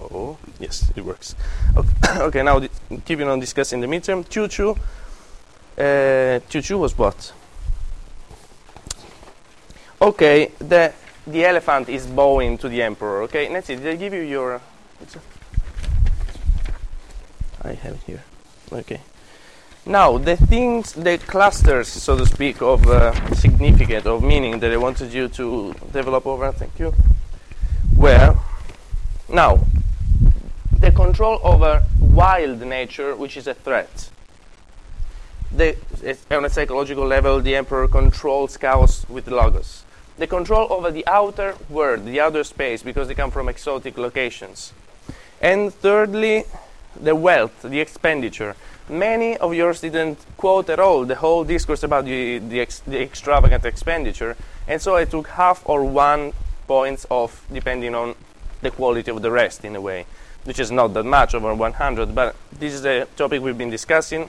Oh, yes, it works. Okay, okay now keeping on discussing the midterm. Choo choo. Uh, choo choo was what? Okay, the the elephant is bowing to the emperor. Okay, Nancy, did I give you your? I have it here. Okay. Now the things, the clusters, so to speak, of uh, significance of meaning that I wanted you to develop over. Thank you. Were now control over wild nature, which is a threat. The, on a psychological level, the emperor controls chaos with logos. The control over the outer world, the outer space, because they come from exotic locations. And thirdly, the wealth, the expenditure. Many of yours didn't quote at all the whole discourse about the, the, ex, the extravagant expenditure, and so I took half or one points off depending on the quality of the rest in a way, which is not that much over 100, but this is a topic we've been discussing,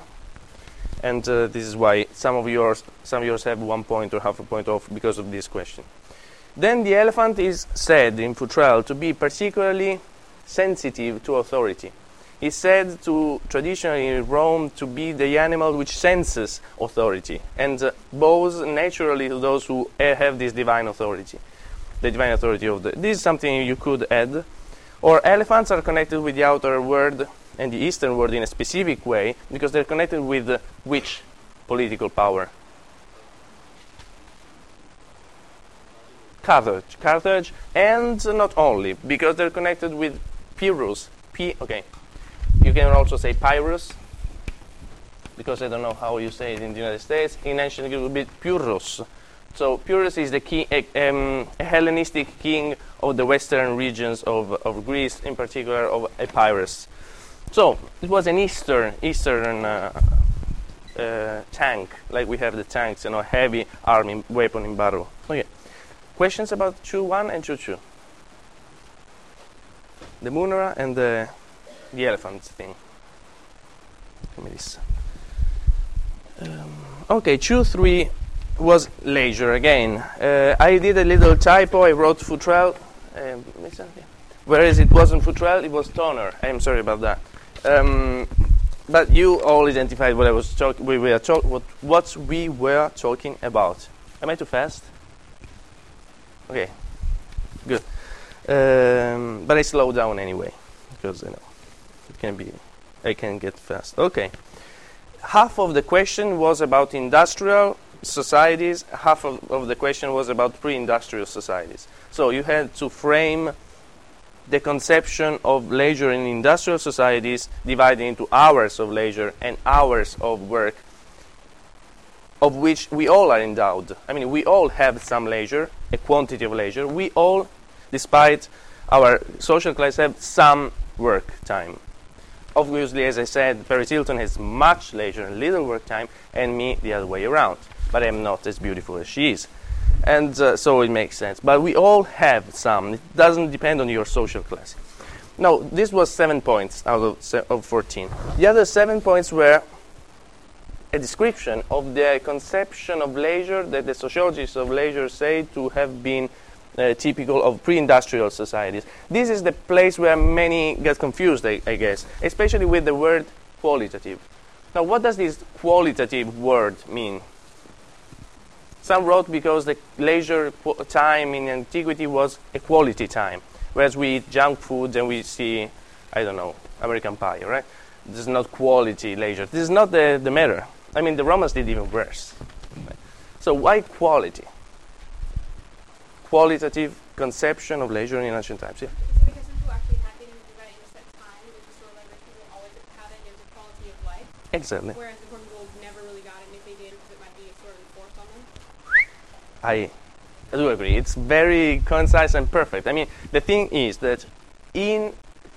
and uh, this is why some of yours some of yours have one point or half a point off because of this question. Then the elephant is said in Futrell to be particularly sensitive to authority. He's said to traditionally in Rome to be the animal which senses authority and uh, bows naturally to those who have this divine authority, the divine authority of the. This is something you could add. Or elephants are connected with the outer world and the eastern world in a specific way because they're connected with which political power? Carthage, Carthage, and not only because they're connected with Pyrrhus. P. Okay, you can also say Pyrrhus because I don't know how you say it in the United States. In ancient Greek, it would be Pyrrhus. So Pyrrhus is the king, um, Hellenistic king of the western regions of, of Greece, in particular of Epirus. So it was an eastern eastern uh, uh, tank, like we have the tanks, you know, heavy army weapon in battle. Okay. Questions about Chu one and Chu two? The Munera and the the elephant thing. Give me this. Um, okay, Chu three was leisure again. Uh, I did a little typo. I wrote Futrell, um, whereas it wasn't Futrell, it was Toner. I am sorry about that. Um, but you all identified what I was talk- we were talk- what, what we were talking about. Am I too fast? Okay, good. Um, but I slow down anyway because you know it can be I can get fast. Okay, half of the question was about industrial societies. Half of, of the question was about pre-industrial societies. So you had to frame the conception of leisure in industrial societies divided into hours of leisure and hours of work of which we all are endowed. I mean, we all have some leisure, a quantity of leisure. We all, despite our social class, have some work time. Obviously, as I said, Paris Hilton has much leisure and little work time, and me the other way around. But I'm not as beautiful as she is. And uh, so it makes sense. But we all have some. It doesn't depend on your social class. Now, this was seven points out of, of 14. The other seven points were a description of the conception of leisure that the sociologists of leisure say to have been uh, typical of pre-industrial societies. This is the place where many get confused, I, I guess, especially with the word qualitative. Now, what does this qualitative word mean? Some wrote because the leisure time in antiquity was a quality time, whereas we eat junk food and we see, I don't know, American Pie, right? This is not quality leisure. This is not the, the matter. I mean, the Romans did even worse. So why quality? Qualitative conception of leisure in ancient times. Yeah. Is it I, do agree. It's very concise and perfect. I mean, the thing is that in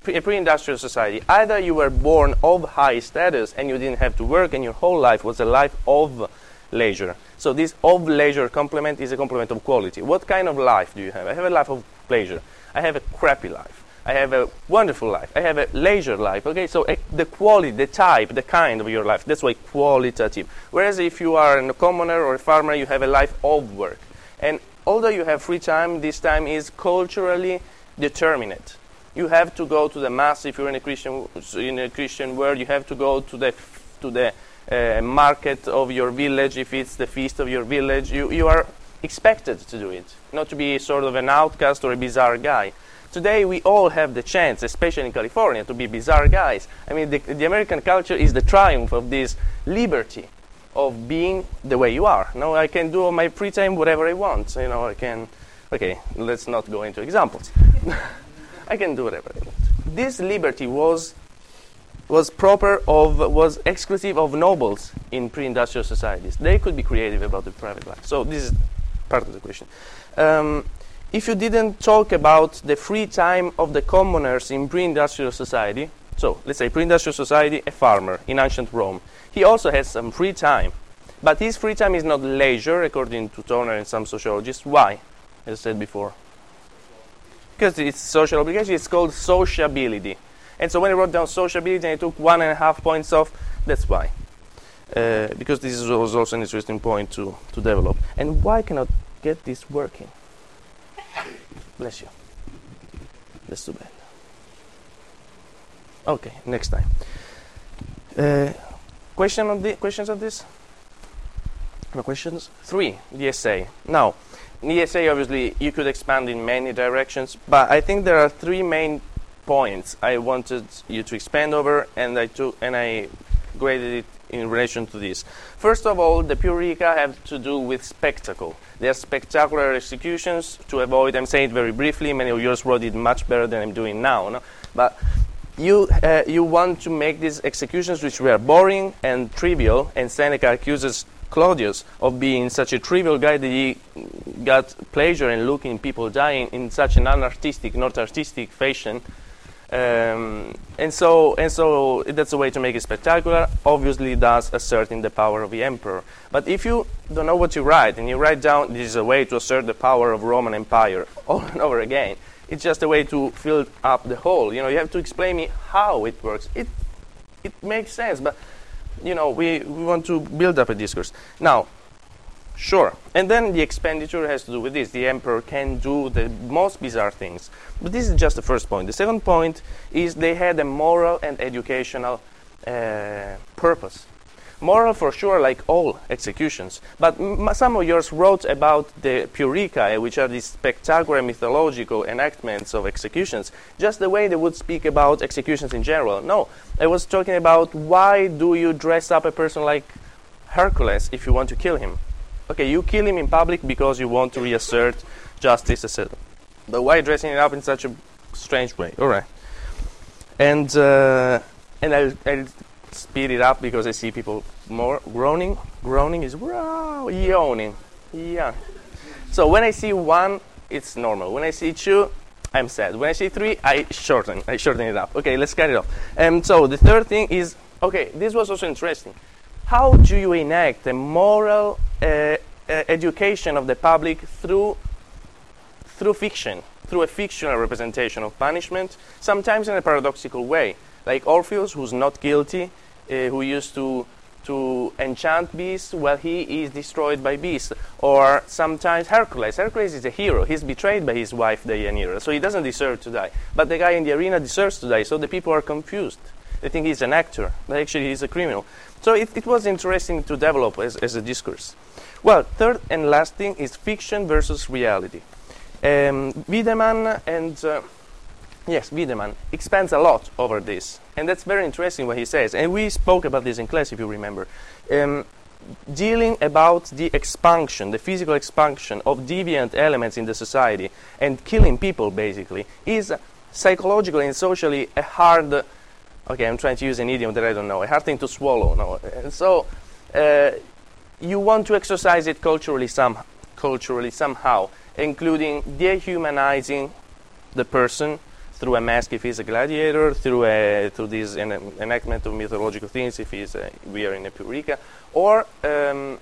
a pre-industrial society, either you were born of high status and you didn't have to work, and your whole life was a life of leisure. So this of leisure complement is a complement of quality. What kind of life do you have? I have a life of pleasure. I have a crappy life. I have a wonderful life. I have a leisure life. Okay, so eh, the quality, the type, the kind of your life. That's why qualitative. Whereas if you are a commoner or a farmer, you have a life of work. And although you have free time, this time is culturally determinate. You have to go to the mass if you're in a Christian in a Christian world. You have to go to the to the uh, market of your village if it's the feast of your village. You you are expected to do it, not to be sort of an outcast or a bizarre guy. Today we all have the chance, especially in California, to be bizarre guys. I mean, the, the American culture is the triumph of this liberty of being the way you are. No, I can do on my free time whatever I want. You know, I can. Okay, let's not go into examples. I can do whatever I want. This liberty was was proper of was exclusive of nobles in pre-industrial societies. They could be creative about their private life. So this is part of the question. Um, if you didn't talk about the free time of the commoners in pre-industrial society, so let's say pre-industrial society, a farmer in ancient Rome, he also has some free time, but his free time is not leisure, according to Toner and some sociologists. Why? As I said before, because it's social obligation. It's called sociability, and so when I wrote down sociability, and I took one and a half points off. That's why. Uh, because this was also an interesting point to, to develop. And why cannot get this working? Bless you. That's too bad. Okay, next time. Uh, question on the questions of this? No questions? Three, the essay. Now, the essay obviously you could expand in many directions, but I think there are three main points I wanted you to expand over, and I took and I graded it in relation to this. First of all, the Purica have to do with spectacle. They are spectacular executions. To avoid, I'm saying it very briefly. Many of yours wrote it much better than I'm doing now. No? But you uh, you want to make these executions which were boring and trivial, and Seneca accuses Claudius of being such a trivial guy that he got pleasure in looking people dying in such an unartistic, not artistic fashion. Um, and so, and so that's a way to make it spectacular. Obviously, thus asserting the power of the emperor. But if you don't know what you write, and you write down this is a way to assert the power of Roman Empire over and over again, it's just a way to fill up the hole. You know, you have to explain me how it works. It it makes sense, but you know, we, we want to build up a discourse. Now, Sure. And then the expenditure has to do with this. The emperor can do the most bizarre things. But this is just the first point. The second point is they had a moral and educational uh, purpose. Moral for sure, like all executions. But some of yours wrote about the Puricae, which are these spectacular mythological enactments of executions, just the way they would speak about executions in general. No, I was talking about why do you dress up a person like Hercules if you want to kill him? Okay, you kill him in public because you want to reassert justice, etc. But why dressing it up in such a strange way? All right. And uh, and I I speed it up because I see people more groaning. Groaning is wow, yawning. Yeah. So when I see one, it's normal. When I see two, I'm sad. When I see three, I shorten. I shorten it up. Okay, let's cut it off. And so the third thing is okay. This was also interesting. How do you enact a moral education of the public through through fiction, through a fictional representation of punishment, sometimes in a paradoxical way, like Orpheus, who's not guilty, uh, who used to to enchant beasts while he is destroyed by beasts, or sometimes Hercules. Hercules is a hero. He's betrayed by his wife Deianira, so he doesn't deserve to die. But the guy in the arena deserves to die, so the people are confused. They think he's an actor, but actually he's a criminal. So it, it was interesting to develop as, as a discourse. Well, third and last thing is fiction versus reality. Um, Wiedemann and uh, yes, Wiedemann expands a lot over this, and that's very interesting what he says. And we spoke about this in class, if you remember, um, dealing about the expansion, the physical expansion of deviant elements in the society and killing people, basically, is psychologically and socially a hard. Okay, I'm trying to use an idiom that I don't know. A hard thing to swallow. No, and so. Uh, you want to exercise it culturally, some, culturally somehow, including dehumanizing the person through a mask if he's a gladiator, through a, through this en- enactment of mythological things if he's a, we are in a or um,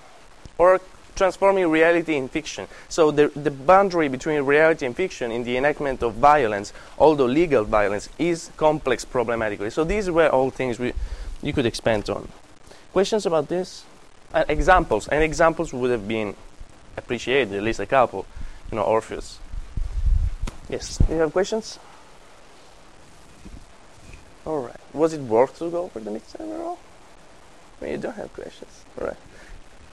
or transforming reality in fiction. So the the boundary between reality and fiction in the enactment of violence, although legal violence, is complex problematically. So these were all things we you could expand on. Questions about this? uh, examples, and examples would have been appreciated, at least a couple. You know, Orpheus. Yes, do you have questions? All right. Was it worth to go for the midterm at all? Well, you don't have questions. All right.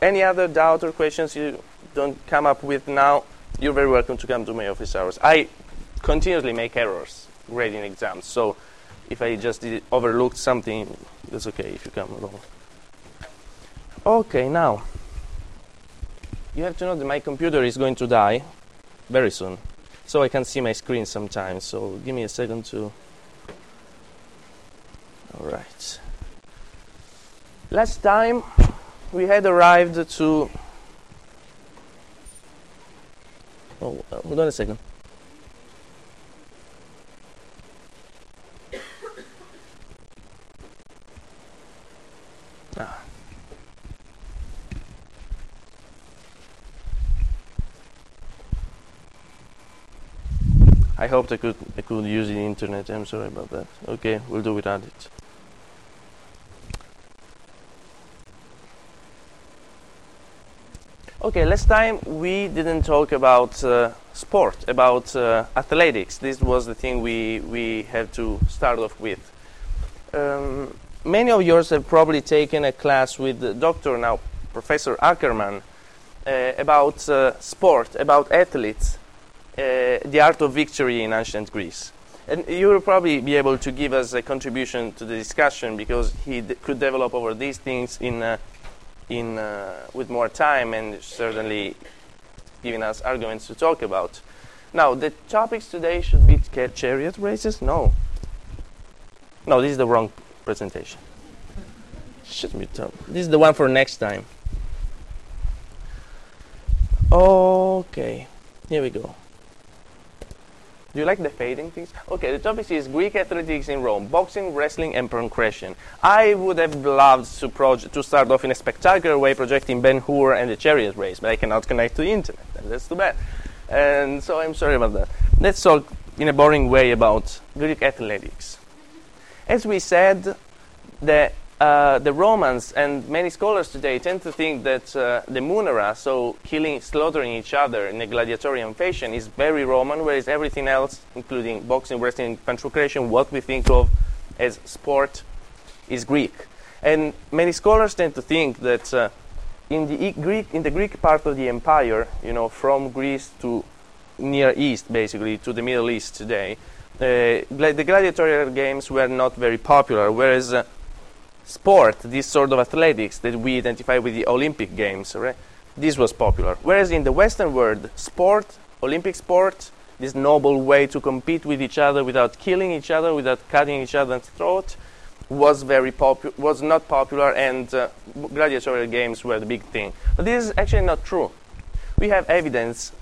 Any other doubt or questions you don't come up with now? You're very welcome to come to my office hours. I continuously make errors grading exams, so if I just did, overlooked something, that's okay if you come along. Okay, now you have to know that my computer is going to die very soon, so I can see my screen sometimes. So give me a second to. All right. Last time we had arrived to. Oh, uh, hold on a second. Ah. I hoped I could I could use the internet. I'm sorry about that. Okay, we'll do without it. Okay, last time we didn't talk about uh, sport, about uh, athletics. This was the thing we, we had to start off with. Um, many of yours have probably taken a class with the doctor, now Professor Ackerman, uh, about uh, sport, about athletes, uh, the art of victory in ancient Greece. And you will probably be able to give us a contribution to the discussion because he could develop over these things in uh, in, uh, with more time and certainly giving us arguments to talk about. Now, the topics today should be chariot races? No. No, this is the wrong presentation. Should be top. This is the one for next time. Okay, here we go. Do you like the fading things? Okay, the topic is Greek athletics in Rome, boxing, wrestling, and pancration. I would have loved to, to start off in a spectacular way, projecting Ben Hur and the chariot race, but I cannot connect to the internet, and that's too bad. And so I'm sorry about that. Let's talk in a boring way about Greek athletics. As we said, the uh, the Romans and many scholars today tend to think that uh, the munera, so killing, slaughtering each other in a gladiatorial fashion, is very Roman, whereas everything else, including boxing, wrestling, pancration, what we think of as sport, is Greek. And many scholars tend to think that uh, in the Greek, in the Greek part of the empire, you know, from Greece to Near East, basically to the Middle East today, uh, the gladiatorial games were not very popular, whereas uh, sport, this sort of athletics that we identify with the Olympic Games, right? This was popular. Whereas in the Western world, sport, Olympic sport, this noble way to compete with each other without killing each other, without cutting each other's throat, was very popu- was not popular, and uh, gladiatorial games were the big thing. But this is actually not true. We have evidence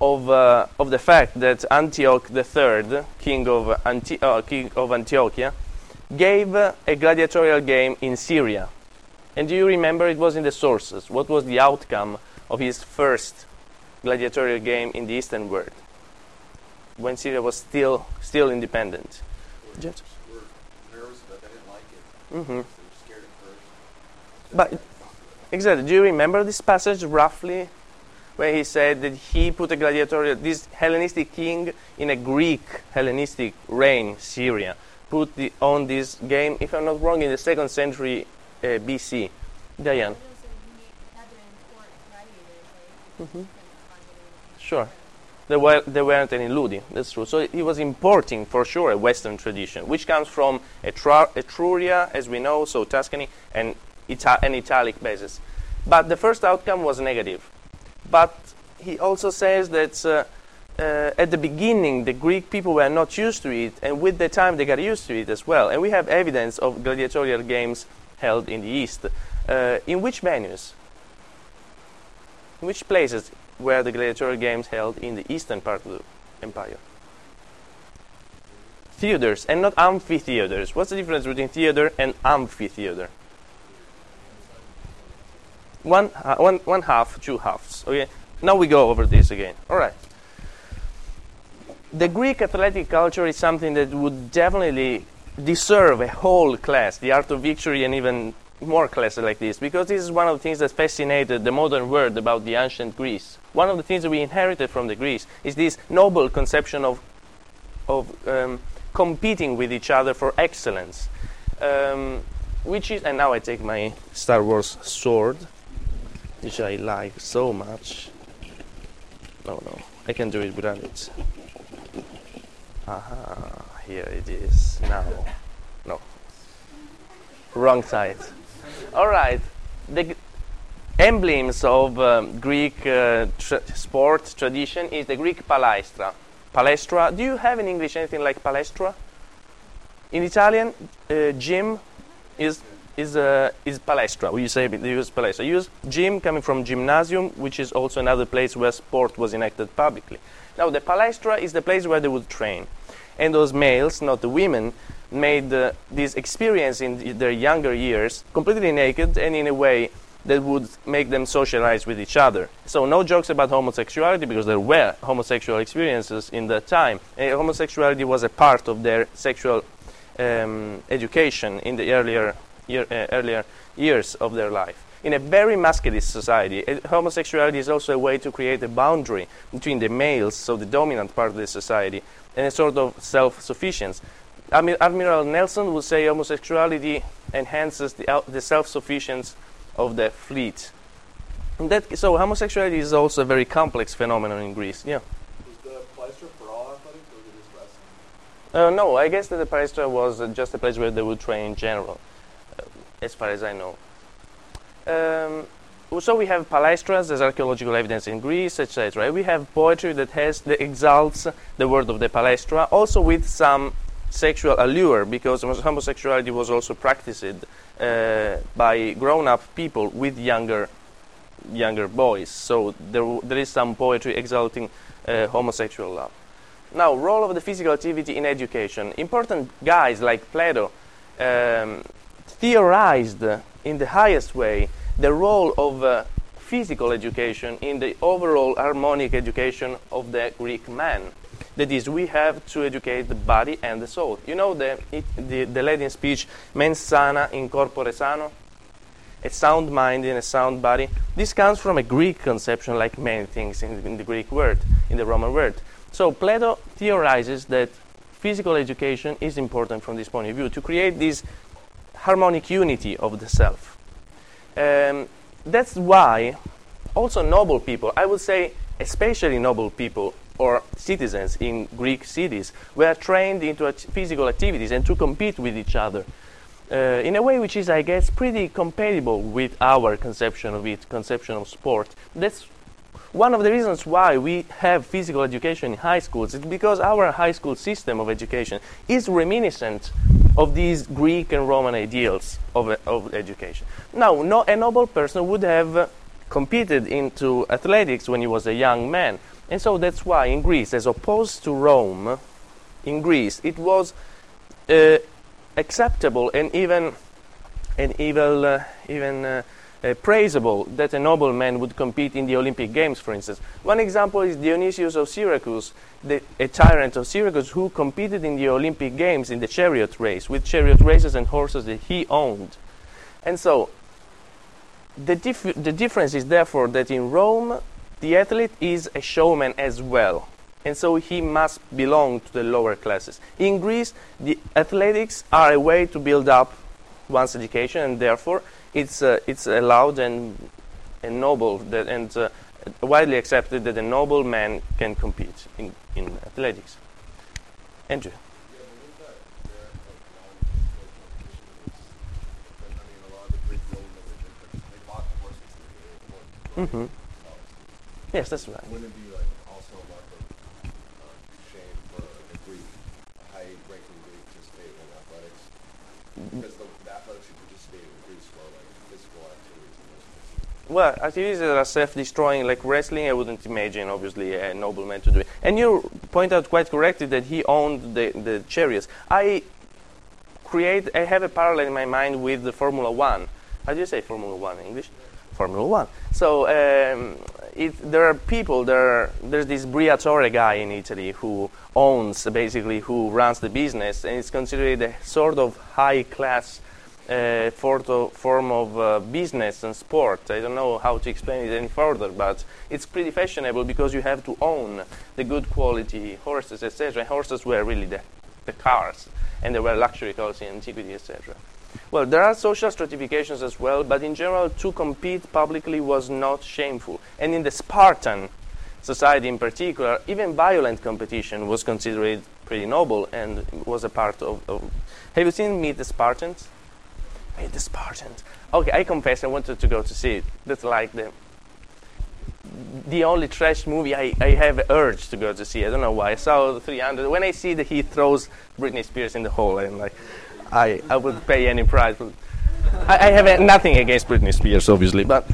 of uh, of the fact that Antioch III, king of Anti- uh, king of Antiochia, gave a gladiatorial game in Syria. And do you remember it was in the sources? What was the outcome of his first gladiatorial game in the Eastern world? When Syria was still still independent. Jet? were nervous about they didn't like it. hmm were scared at first. But exactly, do you remember this passage roughly, where he said that he put a gladiatorial, this Hellenistic king in a Greek Hellenistic reign, Syria, put the, on this game, if I'm not wrong, in the second century uh, BC. Diane. Mm-hmm. Sure. There, were, there weren't any Ludi, that's true. So he was importing, for sure, a Western tradition, which comes from Etruria, as we know, so Tuscany, and Ita- an Italic basis. But the first outcome was negative. But he also says that uh, uh, at the beginning, the Greek people were not used to it, and with the time, they got used to it as well. And we have evidence of gladiatorial games held in the East. Uh, in which venues? In which places were the gladiatorial games held in the eastern part of the empire? Theaters, and not amphitheaters. What's the difference between theater and amphitheater? One, ha- one, one half, two halves. Okay. Now we go over this again. All right. The Greek athletic culture is something that would definitely deserve a whole class, the art of victory, and even more classes like this, because this is one of the things that fascinated the modern world about the ancient Greece. One of the things that we inherited from the Greece is this noble conception of, of um, competing with each other for excellence. Um, which is, and now I take my Star Wars sword, which I like so much. No, no, I can do it without it. Aha, here it is now. No, wrong side. All right, the emblems of um, Greek uh, tra- sport tradition is the Greek palestra. Palestra. Do you have in English anything like palestra? In Italian, uh, gym is is uh, is palestra. We say they use palestra. You use gym coming from gymnasium, which is also another place where sport was enacted publicly. Now the palestra is the place where they would train, and those males, not the women, made uh, this experience in th- their younger years completely naked and in a way that would make them socialize with each other. So no jokes about homosexuality because there were homosexual experiences in that time. And homosexuality was a part of their sexual um, education in the earlier year, uh, earlier years of their life. In a very masculinist society, uh, homosexuality is also a way to create a boundary between the males, so the dominant part of the society, and a sort of self-sufficiency. Admi- Admiral Nelson would say homosexuality enhances the, el- the self-sufficiency of the fleet. And that, so homosexuality is also a very complex phenomenon in Greece. Yeah. Was the Palestra for all athletics or was it just wrestling? Uh, no, I guess that the palestra was uh, just a place where they would train in general, uh, as far as I know. Um, so we have palestras as archaeological evidence in Greece, etc. We have poetry that has that exalts the word of the palestra, also with some sexual allure, because homosexuality was also practiced uh, by grown-up people with younger younger boys. So there, there is some poetry exalting uh, homosexual love. Now, role of the physical activity in education. Important guys like Plato um, theorized in the highest way the role of uh, physical education in the overall harmonic education of the Greek man. That is, we have to educate the body and the soul. You know the, it, the, the Latin speech, mens sana in corpore sano? a sound mind in a sound body. This comes from a Greek conception, like many things in, in the Greek word, in the Roman word. So Plato theorizes that physical education is important from this point of view to create this harmonic unity of the self. Um, that's why also noble people, I would say especially noble people or citizens in Greek cities, were trained into act- physical activities and to compete with each other uh, in a way which is, I guess, pretty compatible with our conception of it, conception of sport. That's one of the reasons why we have physical education in high schools. It's because our high school system of education is reminiscent of these Greek and Roman ideals of, uh, of education. Now, no, a noble person would have uh, competed into athletics when he was a young man. And so that's why in Greece, as opposed to Rome, in Greece, it was uh, acceptable and even and even uh, even uh, praisable that a nobleman would compete in the Olympic Games, for instance. One example is Dionysius of Syracuse, the, a tyrant of Syracuse who competed in the Olympic Games in the chariot race with chariot races and horses that he owned. And so, the, dif- the difference is therefore that in Rome, the athlete is a showman as well. And so he must belong to the lower classes. In Greece, the athletics are a way to build up one's education, and therefore it's, uh, it's allowed and, and noble that, and uh, widely accepted that a noble man can compete in, in athletics. Andrew. Mhm. Yes, that's right. Wouldn't it be like also a mark of uh, shame for a Greek, a high-ranking Greek to participate in athletics? Because the, Well, activities that are self-destroying, like wrestling, I wouldn't imagine, obviously, a nobleman to do it. And you point out quite correctly that he owned the, the chariots. I create, I have a parallel in my mind with the Formula One. How do you say Formula One in English? Formula One. So um, it, there are people. There are, there's this Briatore guy in Italy who owns basically who runs the business, and it's considered a sort of high class uh, form of uh, business and sport. I don't know how to explain it any further, but it's pretty fashionable because you have to own the good quality horses, etc. Horses were really the the cars, and there were luxury cars in antiquity, etc. Well, there are social stratifications as well, but in general, to compete publicly was not shameful. And in the Spartan society in particular, even violent competition was considered pretty noble and was a part of. of have you seen Meet the Spartans? Meet the Spartans. Okay, I confess I wanted to go to see it. That's like the the only trash movie I, I have urge to go to see. I don't know why. I saw 300. When I see that he throws Britney Spears in the hole, I'm like, I, I would pay any price. For I, I have nothing against Britney Spears, obviously, but.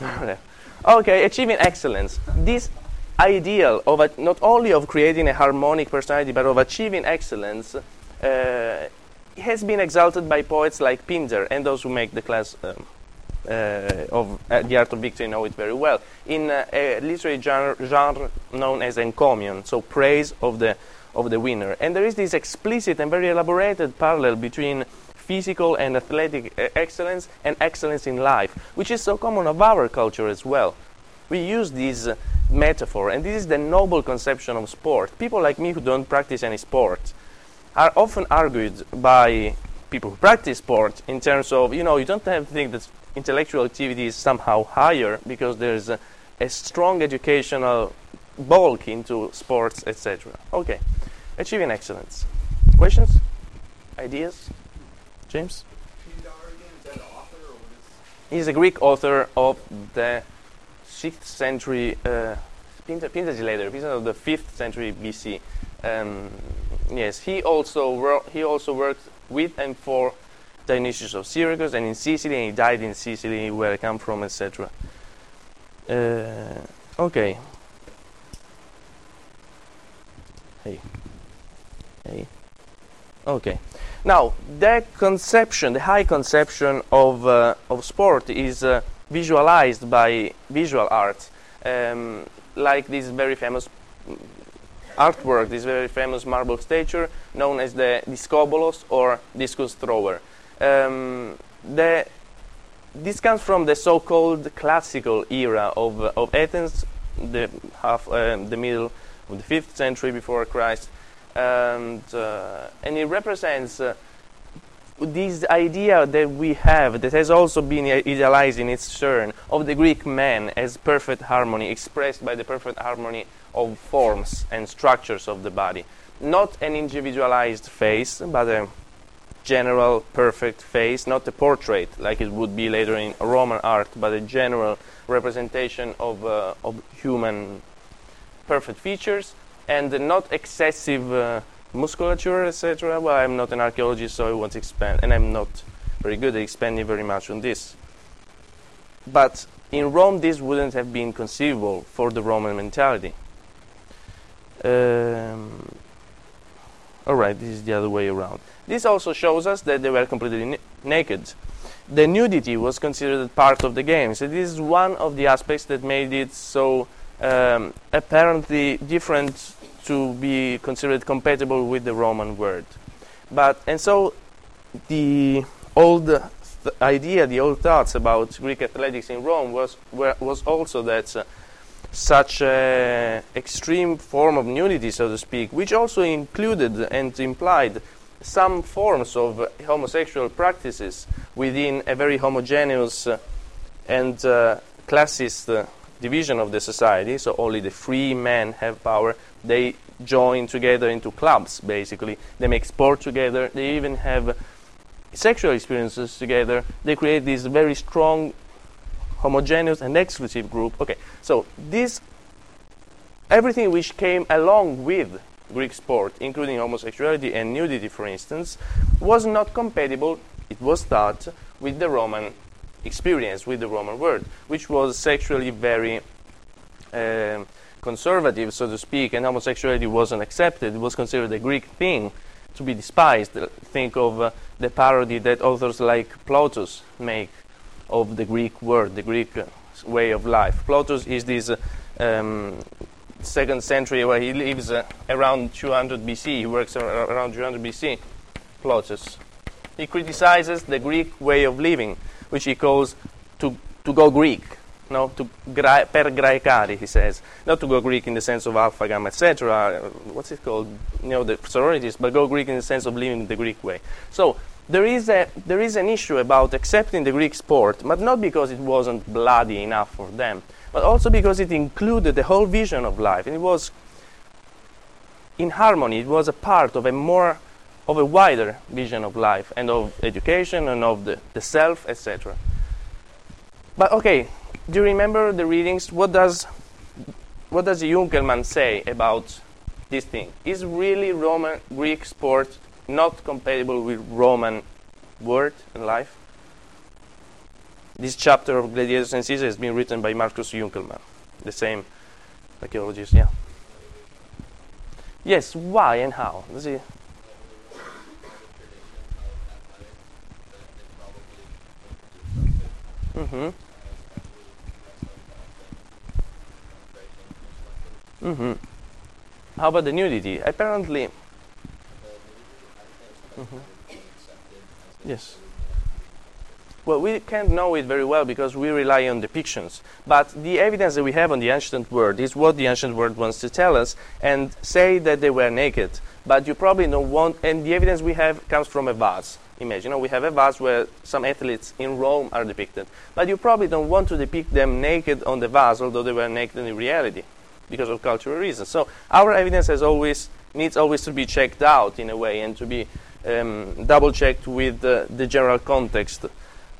okay, achieving excellence. This ideal of a, not only of creating a harmonic personality, but of achieving excellence uh, has been exalted by poets like Pindar and those who make the class um, uh, of uh, the art of victory know it very well. In uh, a literary genre, genre known as encomium, so praise of the of the winner. And there is this explicit and very elaborated parallel between physical and athletic uh, excellence and excellence in life, which is so common of our culture as well. We use this metaphor, and this is the noble conception of sport. People like me who don't practice any sport are often argued by people who practice sport in terms of, you know, you don't have to think that intellectual activity is somehow higher because there's a, a strong educational bulk into sports, etc. Okay, achieving excellence. Questions? Ideas? James? He's a Greek author of the 6th century, uh, later, Pindar of the 5th century BC. Um, yes, he also, he also worked with and for Dionysius of Syracuse and in Sicily, and he died in Sicily, where I come from, etc. Uh, okay. Hey. Hey. Okay. Now, the conception, the high conception of, uh, of sport is uh, visualized by visual art, um, like this very famous artwork, this very famous marble statue known as the Discobolos or discus thrower. Um, the, this comes from the so-called classical era of, of Athens, the, half, uh, the middle of the 5th century before Christ, and, uh, and it represents uh, this idea that we have, that has also been idealized in its turn, of the Greek man as perfect harmony, expressed by the perfect harmony of forms and structures of the body. Not an individualized face, but a general perfect face, not a portrait like it would be later in Roman art, but a general representation of, uh, of human perfect features and not excessive uh, musculature, etc. Well, I'm not an archaeologist, so I won't expand, and I'm not very good at expanding very much on this. But in Rome, this wouldn't have been conceivable for the Roman mentality. Um, all right, this is the other way around. This also shows us that they were completely na- naked. The nudity was considered part of the game. So this is one of the aspects that made it so um, apparently different to be considered compatible with the Roman word. But and so the old th- idea, the old thoughts about Greek athletics in Rome was were, was also that uh, such an extreme form of nudity, so to speak, which also included and implied some forms of homosexual practices within a very homogeneous uh, and uh, classist uh, division of the society. So only the free men have power. They join together into clubs, basically. They make sport together. They even have sexual experiences together. They create this very strong, homogeneous, and exclusive group. Okay, so this everything which came along with Greek sport, including homosexuality and nudity, for instance, was not compatible, it was thought, with the Roman experience, with the Roman world, which was sexually very um conservative, so to speak, and homosexuality wasn't accepted. It was considered a Greek thing to be despised. Think of uh, the parody that authors like Plautus make of the Greek word, the Greek way of life. Plautus is this. Uh, um, second century where he lives uh, around 200 BC. He works around 200 BC. Plautus. He criticizes the Greek way of living, which he calls to, to go Greek, no, to per graecari, he says, not to go Greek in the sense of alpha, gamma, etc. uh, What's it called? You know, the sororities, but go Greek in the sense of living the Greek way. So there is a there is an issue about accepting the Greek sport, but not because it wasn't bloody enough for them, but also because it included the whole vision of life, and it was in harmony. It was a part of a more of a wider vision of life and of education and of the, the self, etc. But okay, do you remember the readings? What does what does Junkelmann say about this thing? Is really Roman Greek sport not compatible with Roman word and life? This chapter of Gladiators and Caesar has been written by Marcus Junkelmann, the same archaeologist. Yeah. Yes. Why and how? Does he? Mm-hmm. Mm-hmm. How about the nudity? Apparently. Mhm. Yes. Well, we can't know it very well because we rely on depictions. But the evidence that we have on the ancient world is what the ancient world wants to tell us and say that they were naked. But you probably don't want, and the evidence we have comes from a vase Imagine, You know, we have a vase where some athletes in Rome are depicted. But you probably don't want to depict them naked on the vase, although they were naked in reality because of cultural reasons. So our evidence has always needs always to be checked out in a way and to be um, double checked with uh, the general context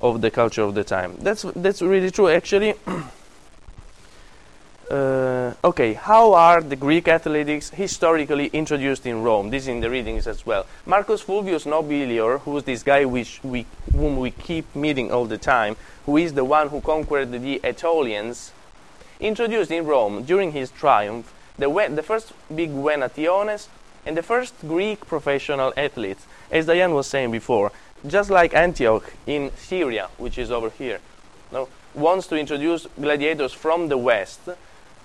of the culture of the time. That's that's really true. Actually, uh, okay. How are the Greek athletics historically introduced in Rome? This is in the readings as well. Marcus Fulvius Nobilior, who's this guy which we, whom we keep meeting all the time, who is the one who conquered the Aetolians, introduced in Rome during his triumph the, the first big Venationes and the first Greek professional athletes, as Diane was saying before, just like Antioch in Syria, which is over here, no, wants to introduce gladiators from the West.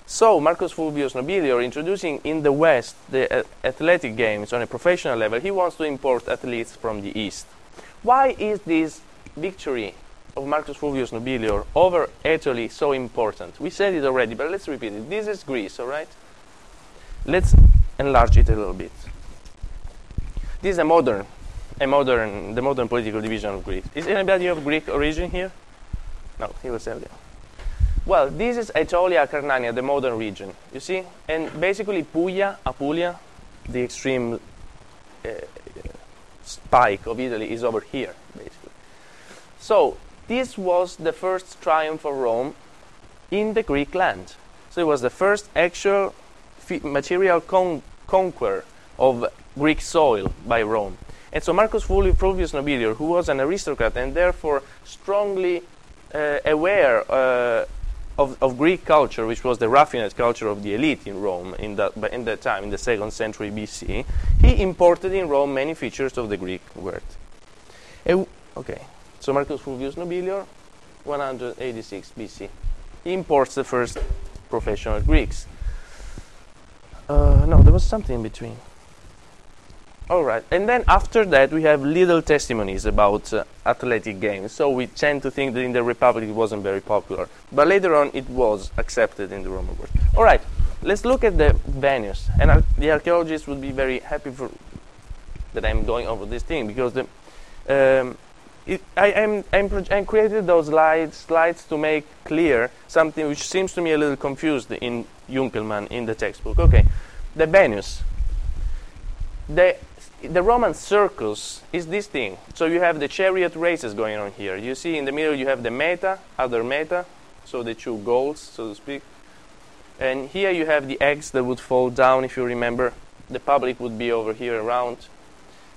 So Marcus Fulvius Nobilior, introducing in the West the uh, athletic games on a professional level, he wants to import athletes from the East. Why is this victory of Marcus Fulvius Nobilior over Italy so important? We said it already, but let's repeat it. This is Greece, all right? Let's enlarge it a little bit. This is a modern, a modern, the modern political division of Greece. Is anybody of Greek origin here? No, he was Serbian. Well, this is Aetolia Carnania, the modern region. You see, and basically Puglia, Apulia, the extreme uh, spike of Italy is over here, basically. So this was the first triumph of Rome in the Greek land. So it was the first actual material con- conquer of Greek soil by Rome. And so Marcus Fulvius Nobilior, who was an aristocrat and therefore strongly uh, aware uh, of, of Greek culture, which was the raffinate culture of the elite in Rome in that, in that time, in the second century BC, he imported in Rome many features of the Greek word. Eh, okay, so Marcus Fulvius Nobilior, 186 BC. Imports the first professional Greeks. Uh, no, there was something in between. All right, and then after that we have little testimonies about uh, athletic games. So we tend to think that in the Republic it wasn't very popular, but later on it was accepted in the Roman world. All right, let's look at the venues, and ar- the archaeologists would be very happy for that I'm going over this thing because the um, it, I am I'm, proj- I'm created those slides slides to make clear something which seems to me a little confused in Junkelmann in the textbook. Okay, the Venus. The the Roman circus is this thing. So you have the chariot races going on here. You see in the middle you have the meta, other meta, so the two goals, so to speak. And here you have the eggs that would fall down if you remember. The public would be over here around.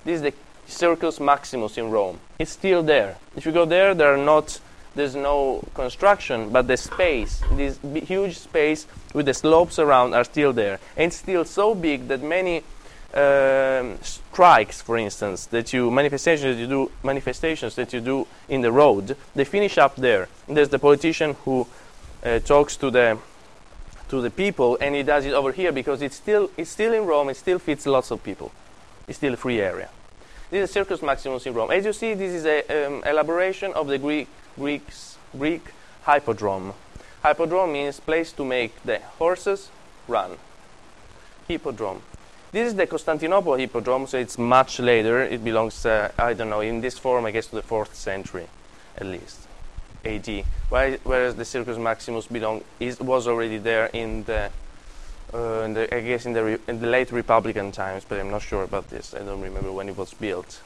This is the Circus Maximus in Rome. It's still there. If you go there, there are not there's no construction, but the space, this huge space with the slopes around are still there. And still so big that many um, strikes, for instance, that you manifestations that you do manifestations that you do in the road, they finish up there. And there's the politician who uh, talks to the to the people, and he does it over here because it's still it's still in Rome. It still fits lots of people. It's still a free area. This is Circus Maximus in Rome. As you see, this is a um, elaboration of the Greek Greeks, Greek hippodrome. Hippodrome means place to make the horses run. Hippodrome. This is the Constantinople Hippodrome, so it's much later. It belongs, uh, I don't know, in this form, I guess, to the fourth century, at least, AD. Whereas the Circus Maximus belong is was already there in the, uh, in the I guess, in the in the late Republican times, but I'm not sure about this. I don't remember when it was built.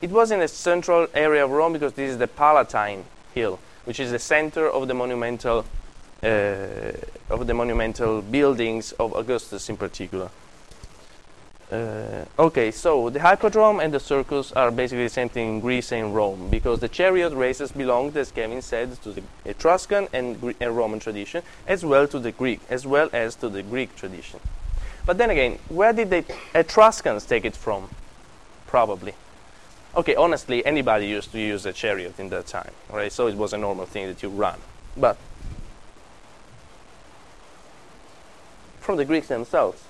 It was in a central area of Rome because this is the Palatine Hill, which is the center of the monumental uh, of the monumental buildings of Augustus in particular. Uh, okay, so the hippodrome and the circus are basically the same thing in Greece and Rome because the chariot races belonged, as Kevin said, to the Etruscan and, Gre- and Roman tradition, as well to the Greek, as well as to the Greek tradition. But then again, where did the Etruscans take it from? Probably. Okay, honestly, anybody used to use a chariot in that time, right? So it was a normal thing that you run. But from the Greeks themselves,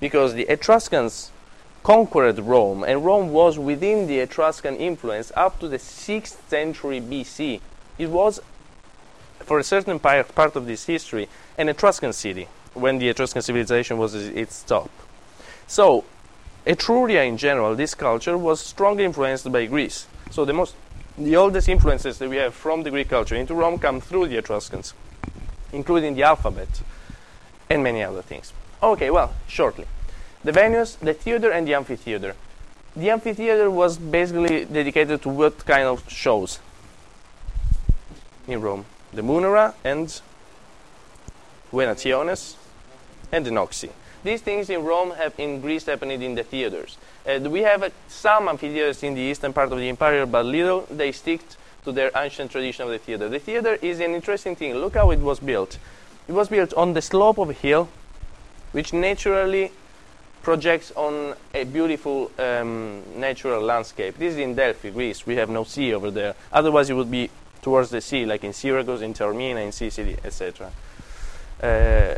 because the Etruscans conquered Rome, and Rome was within the Etruscan influence up to the 6th century BC. It was, for a certain part of this history, an Etruscan city when the Etruscan civilization was at its top. So, Etruria in general, this culture was strongly influenced by Greece. So the most, the oldest influences that we have from the Greek culture into Rome come through the Etruscans, including the alphabet and many other things. Okay, well, shortly. The venues, the theater and the amphitheater. The amphitheater was basically dedicated to what kind of shows in Rome? The Munera and Venationes and the Noxi. These things in Rome have in Greece happened in the theaters. We have uh, some amphitheaters in the eastern part of the empire, but little they stick to their ancient tradition of the theater. The theater is an interesting thing. Look how it was built. It was built on the slope of a hill, which naturally projects on a beautiful um, natural landscape. This is in Delphi, Greece. We have no sea over there. Otherwise, it would be towards the sea, like in Syracuse, in Taormina, in Sicily, etc. Uh,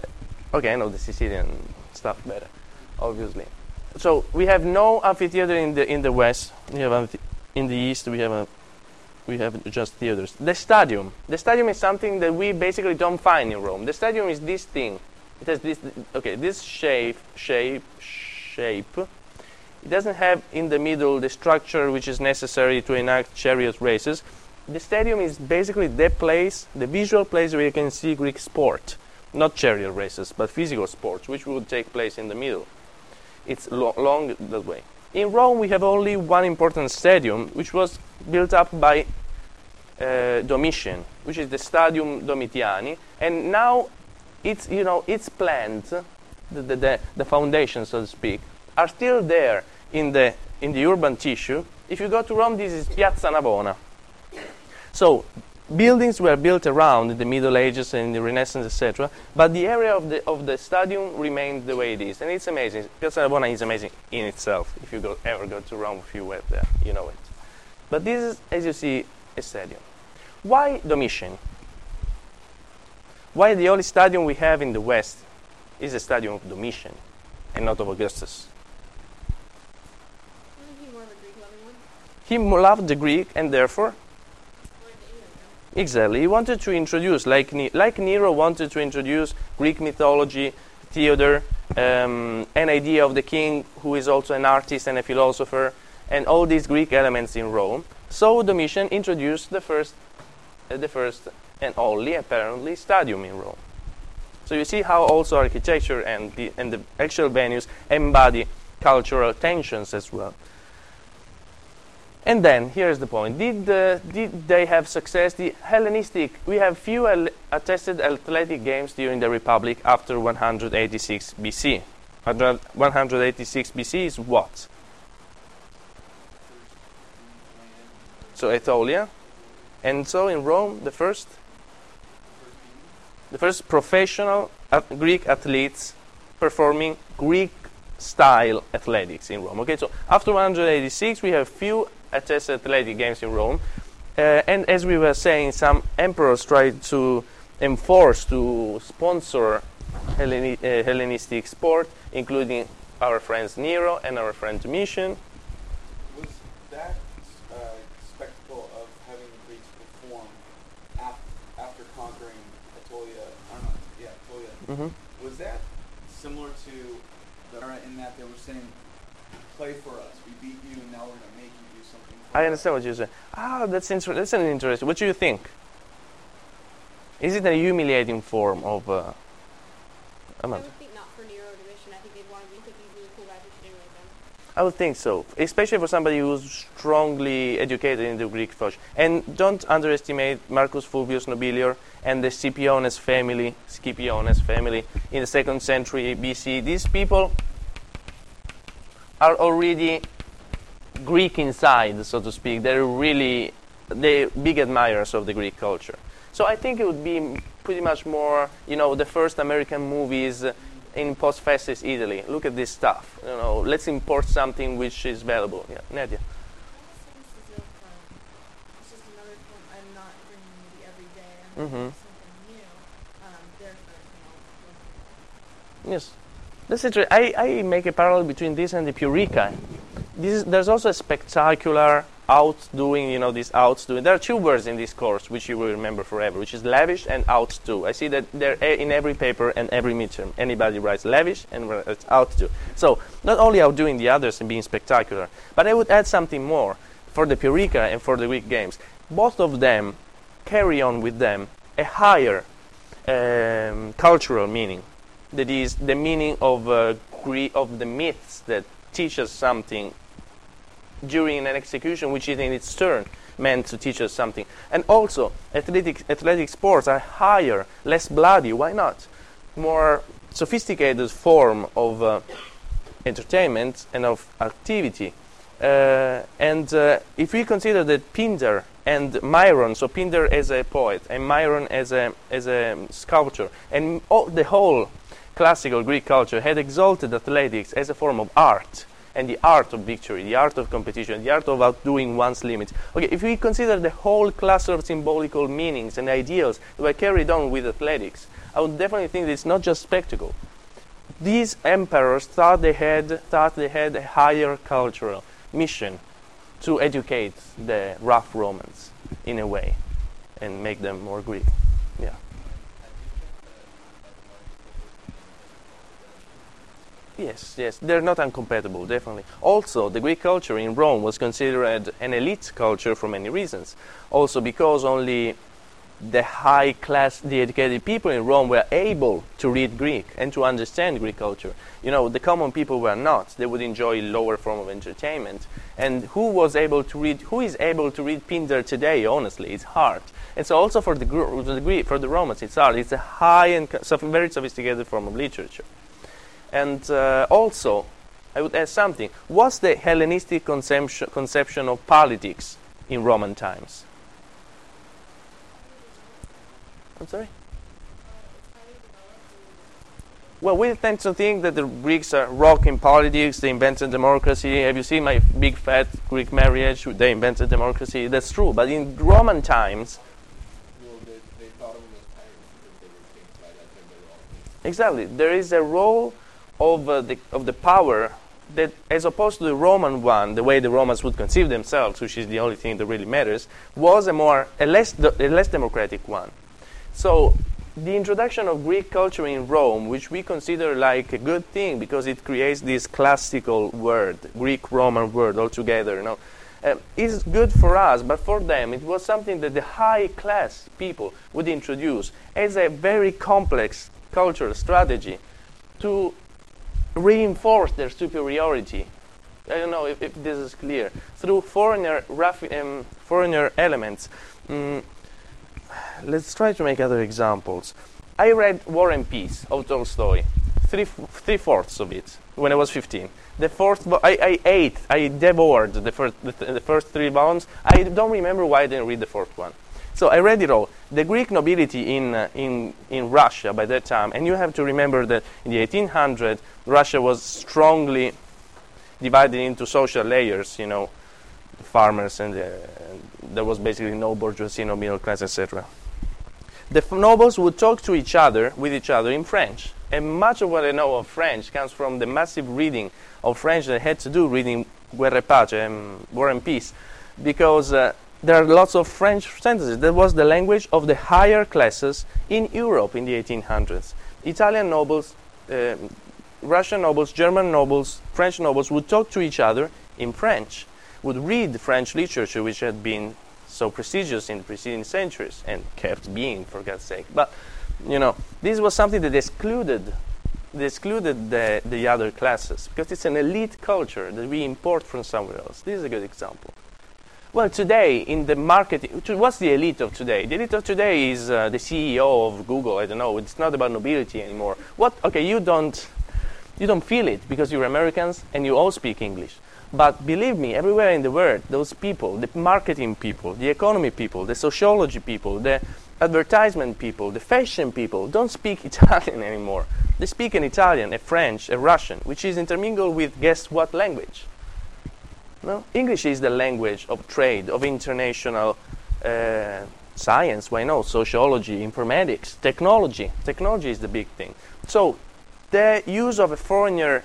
okay, I know the Sicilian stuff better, obviously. So we have no amphitheater in the in the west. We have in the east. We have a we have just theaters. The stadium. The stadium is something that we basically don't find in Rome. The stadium is this thing. It has this okay, this shape shape shape. It doesn't have in the middle the structure which is necessary to enact chariot races. The stadium is basically the place, the visual place where you can see Greek sport, not chariot races, but physical sports, which would take place in the middle. It's lo- long that way. In Rome, we have only one important stadium, which was built up by uh, Domitian, which is the Stadium Domitiani, and now it's you know its plans, the, the, the, the foundation, so to speak, are still there in the in the urban tissue. If you go to Rome, this is Piazza Navona. So buildings were built around in the Middle Ages and the Renaissance, etc. But the area of the of the stadium remained the way it is, and it's amazing. Piazza Navona is amazing in itself. If you go, ever go to Rome, if you went there, you know it. But this is, as you see, a stadium. Why Domitian? Why the only stadium we have in the West is the stadium of Domitian and not of Augustus? He more of a Greek loving one? He mo- loved the Greek and therefore Wanted to England, no? Exactly. He wanted to introduce, like, Ne- like Nero wanted to introduce Greek mythology, theater, um, an idea of the king who is also an artist and a philosopher, and all these Greek elements in Rome. So Domitian introduced the first, uh, the first and only, apparently, stadium in Rome. So you see how also architecture and the, and the actual venues embody cultural tensions as well. And then here's the point: Did uh, did they have success? The Hellenistic. We have few attested athletic games during the Republic after 186 BC. 186 BC is what? So Aetolia, and so in Rome, the first, the first professional Greek athletes performing Greek-style athletics in Rome. Okay, so after 186, we have few attested athletic games in Rome, uh, and as we were saying, some emperors tried to enforce to sponsor uh, Hellenistic sport, including our friends Nero and our friend Domitian. Was that uh, spectacle of having the Greeks perform af- after conquering Aetolia hmm Was that similar to the era in that they were saying, "Play for us. We beat you, and now we're going to make you do something." For I us." understand what you say. Ah, that's inter- That's an interesting. What do you think? Is it a humiliating form of? Uh, I I'm not- would think not for Nero Domitian. I think they'd want to think these really cool guys who should emulate them. I would think so, especially for somebody who's strongly educated in the Greek thought. And don't underestimate Marcus Fulvius Nobilior and the Scipiones family, Scipiones family in the second century BC. These people are already Greek inside, so to speak. They're really the big admirers of the Greek culture. So I think it would be pretty much more, you know, the first American movies in post-fascist Italy. Look at this stuff. You know, let's import something which is valuable. Yeah, Nadia. Almost seems as if um, it's just another form. I'm not bringing you the everyday. I'm Mhm. bringing something new. Um, therefore, you Mm-hmm. know, Yes, that's interesting. I, I make a parallel between this and the Purica. This is, there's also a spectacular outdoing, you know, this outdoing. There are two words in this course which you will remember forever, which is lavish and outdo. I see that they're in every paper and every midterm. Anybody writes lavish and writes outdo. So not only outdoing the others and being spectacular, but I would add something more for the Purica and for the Greek games. Both of them carry on with them a higher um, cultural meaning that is the meaning of uh, of the myths that teach us something during an execution, which is in its turn meant to teach us something. And also, athletic athletic sports are higher, less bloody. Why not? More sophisticated form of uh, entertainment and of activity. Uh, and uh, if we consider that Pindar and Myron, so Pindar as a poet and Myron as a as a sculptor, and all, the whole classical Greek culture had exalted athletics as a form of art and the art of victory, the art of competition, the art of outdoing one's limits. Okay, if we consider the whole cluster of symbolical meanings and ideals that were carried on with athletics, I would definitely think that it's not just spectacle. These emperors thought they had thought they had a higher cultural mission to educate the rough Romans in a way and make them more Greek. Yeah. Yes, yes, they're not incompatible, definitely. Also, the Greek culture in Rome was considered an elite culture for many reasons. Also, because only the high class, the educated people in Rome were able to read Greek and to understand Greek culture. You know, the common people were not. They would enjoy lower form of entertainment. And who was able to read? Who is able to read Pindar today? Honestly, it's hard. And so, also for the, Gr- the Greek, for the Romans, it's hard. It's a high and very sophisticated form of literature. And uh, also, I would add something. What's the Hellenistic conception of politics in Roman times? I'm sorry? Well, we tend to think that the Greeks are rocking politics, they invented democracy. Have you seen my big fat Greek marriage? They invented democracy. That's true. But in Roman times. Exactly. There is a role of, uh, the, of the power that, as opposed to the Roman one, the way the Romans would conceive themselves, which is the only thing that really matters, was a more a less a less democratic one. So the introduction of Greek culture in Rome, which we consider like a good thing because it creates this classical word, Greek-Roman word altogether, you know, uh, is good for us, but for them it was something that the high-class people would introduce as a very complex cultural strategy to reinforce their superiority. I don't know if, if this is clear through foreigner rough, um, foreigner elements. Mm, let's try to make other examples. I read War and Peace of Tolstoy, three three fourths of it when I was 15. The fourth, I, I ate, I devoured the first the, th- the first three volumes. I don't remember why I didn't read the fourth one. So I read it all. The Greek nobility in uh, in in Russia by that time, and you have to remember that in the 1800s Russia was strongly divided into social layers. You know, the farmers and, the, and there was basically no bourgeoisie, no middle class, etc. The nobles would talk to each other with each other in French, and much of what I know of French comes from the massive reading of French that I had to do reading Guerre et Pace, um, War and Peace, because uh, there are lots of French sentences. That was the language of the higher classes in Europe in the 1800s. Italian nobles, uh, Russian nobles, German nobles, French nobles would talk to each other in French, would read French literature, which had been so prestigious in the preceding centuries and kept being, for God's sake. But you know, this was something that excluded, excluded the, the other classes because it's an elite culture that we import from somewhere else. This is a good example. Well, today in the marketing, to- what's the elite of today? The elite of today is uh, the CEO of Google. I don't know. It's not about nobility anymore. What? Okay, you don't, you don't feel it because you're Americans and you all speak English. But believe me, everywhere in the world, those people, the marketing people, the economy people, the sociology people, the advertisement people, the fashion people, don't speak Italian anymore. They speak an Italian, a French, a Russian, which is intermingled with guess what language? No, English is the language of trade, of international uh, science. Why not? Sociology, informatics, technology. Technology is the big thing. So, the use of a foreigner,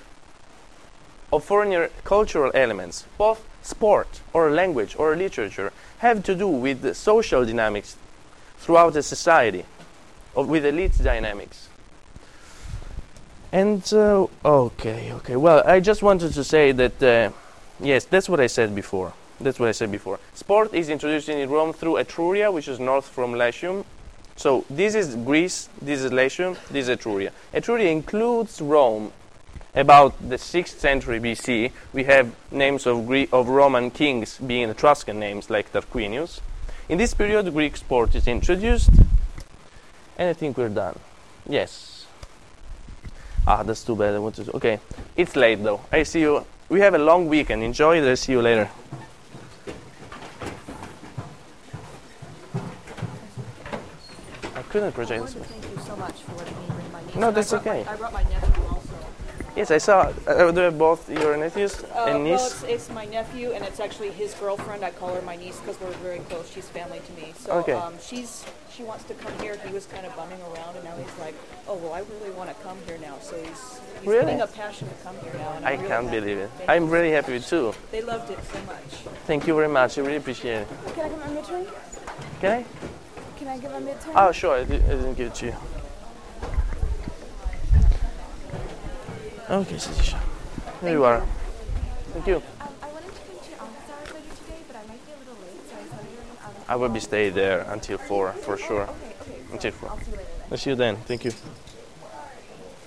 of foreigner cultural elements, both sport or language or literature, have to do with the social dynamics throughout a society, or with elite dynamics. And uh, okay, okay. Well, I just wanted to say that. Uh, Yes, that's what I said before. That's what I said before. Sport is introduced in Rome through Etruria, which is north from Latium. So this is Greece, this is Latium, this is Etruria. Etruria includes Rome. About the 6th century BC, we have names of, Gre- of Roman kings being Etruscan names like Tarquinius. In this period, Greek sport is introduced, and I think we're done. Yes. Ah, that's too bad. I wanted to. Okay, it's late though. I see you. We have a long weekend. Enjoy it. I'll see you later. I couldn't I project wanted this. to thank you so much for letting me bring my niece. No, And I that's brought my- okay. I brought my nephew. Yes, I saw. Uh, they're both your nephews Uh, and well, niece. it's, it's my nephew, and it's actually his girlfriend. I call her my niece because we're very close. She's family to me. So Okay. um, she's she wants to come here. He was kind of bumming around, and now he's like, "Oh, well, I really want to come here now." So he's, he's Really? getting a passion to come here now. And I really can't happy. believe it. I'm really happy too. They loved it so much. Thank you very much. I really appreciate it. Can I give him a midterm? Can I? Can I give a midterm? Oh, sure. I, I didn't give it to you. Okay, Sadisha. There you are. Thank you. Um, I wanted to come to your later today, but I might be a little late, so I saw you were in um, I will be stay there until four for sure. Okay, okay. So Until four. I'll see you later then. I'll see you then. Thank you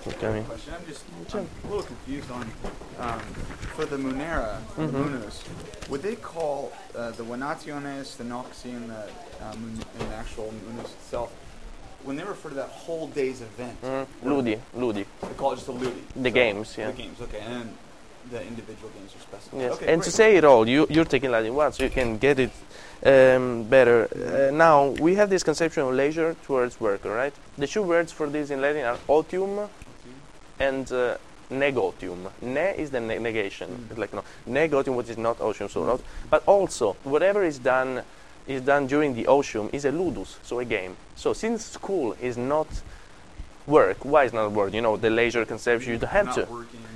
for coming. Question. I'm just I'm a little confused on um, for the Munera, the Mm-hmm. Munus. Would they call uh, the Venationes, the Noxi, and the, uh, mun- and the actual Munus itself? When they refer to that whole day's event, Mm, Ludi, Ludi. They call it just a. The So, games, yeah. The games, okay, and then the individual games are specified. Yes, Okay, and to say it all, you, you're taking Latin one, so you can get it um, better. Uh, now, we have this conception of leisure towards work, all right? The two words for this in Latin are otium and uh, negotium. Ne is the ne- negation. It's like no negotium, which is not otium, so not. But also, whatever is done is done during the otium is a ludus, so a game. So since school is not work, why is not work? You know, the leisure conception, you don't have to.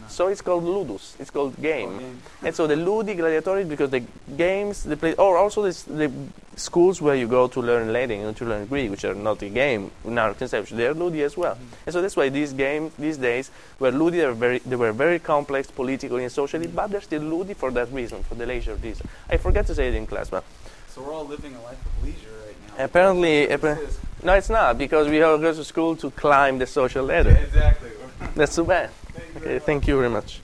So it's called ludus. It's called game. Oh, game. and so the ludi gladiatori because the games they play, or also this, the schools where you go to learn Latin and to learn Greek, which are not a game in our conception, they are ludi as well. Mm-hmm. And so that's why these games these days were ludi. They were very they were very complex politically and socially, but they're still ludi for that reason, for the leisure reason. I forgot to say it in class, but So we're all living a life of leisure right now. Apparently- That's what appa- this is. no, it's not because we have to go to school to climb the social Yeah, ladder. exactly. That's too bad. Thank you Okay, much. thank you very much.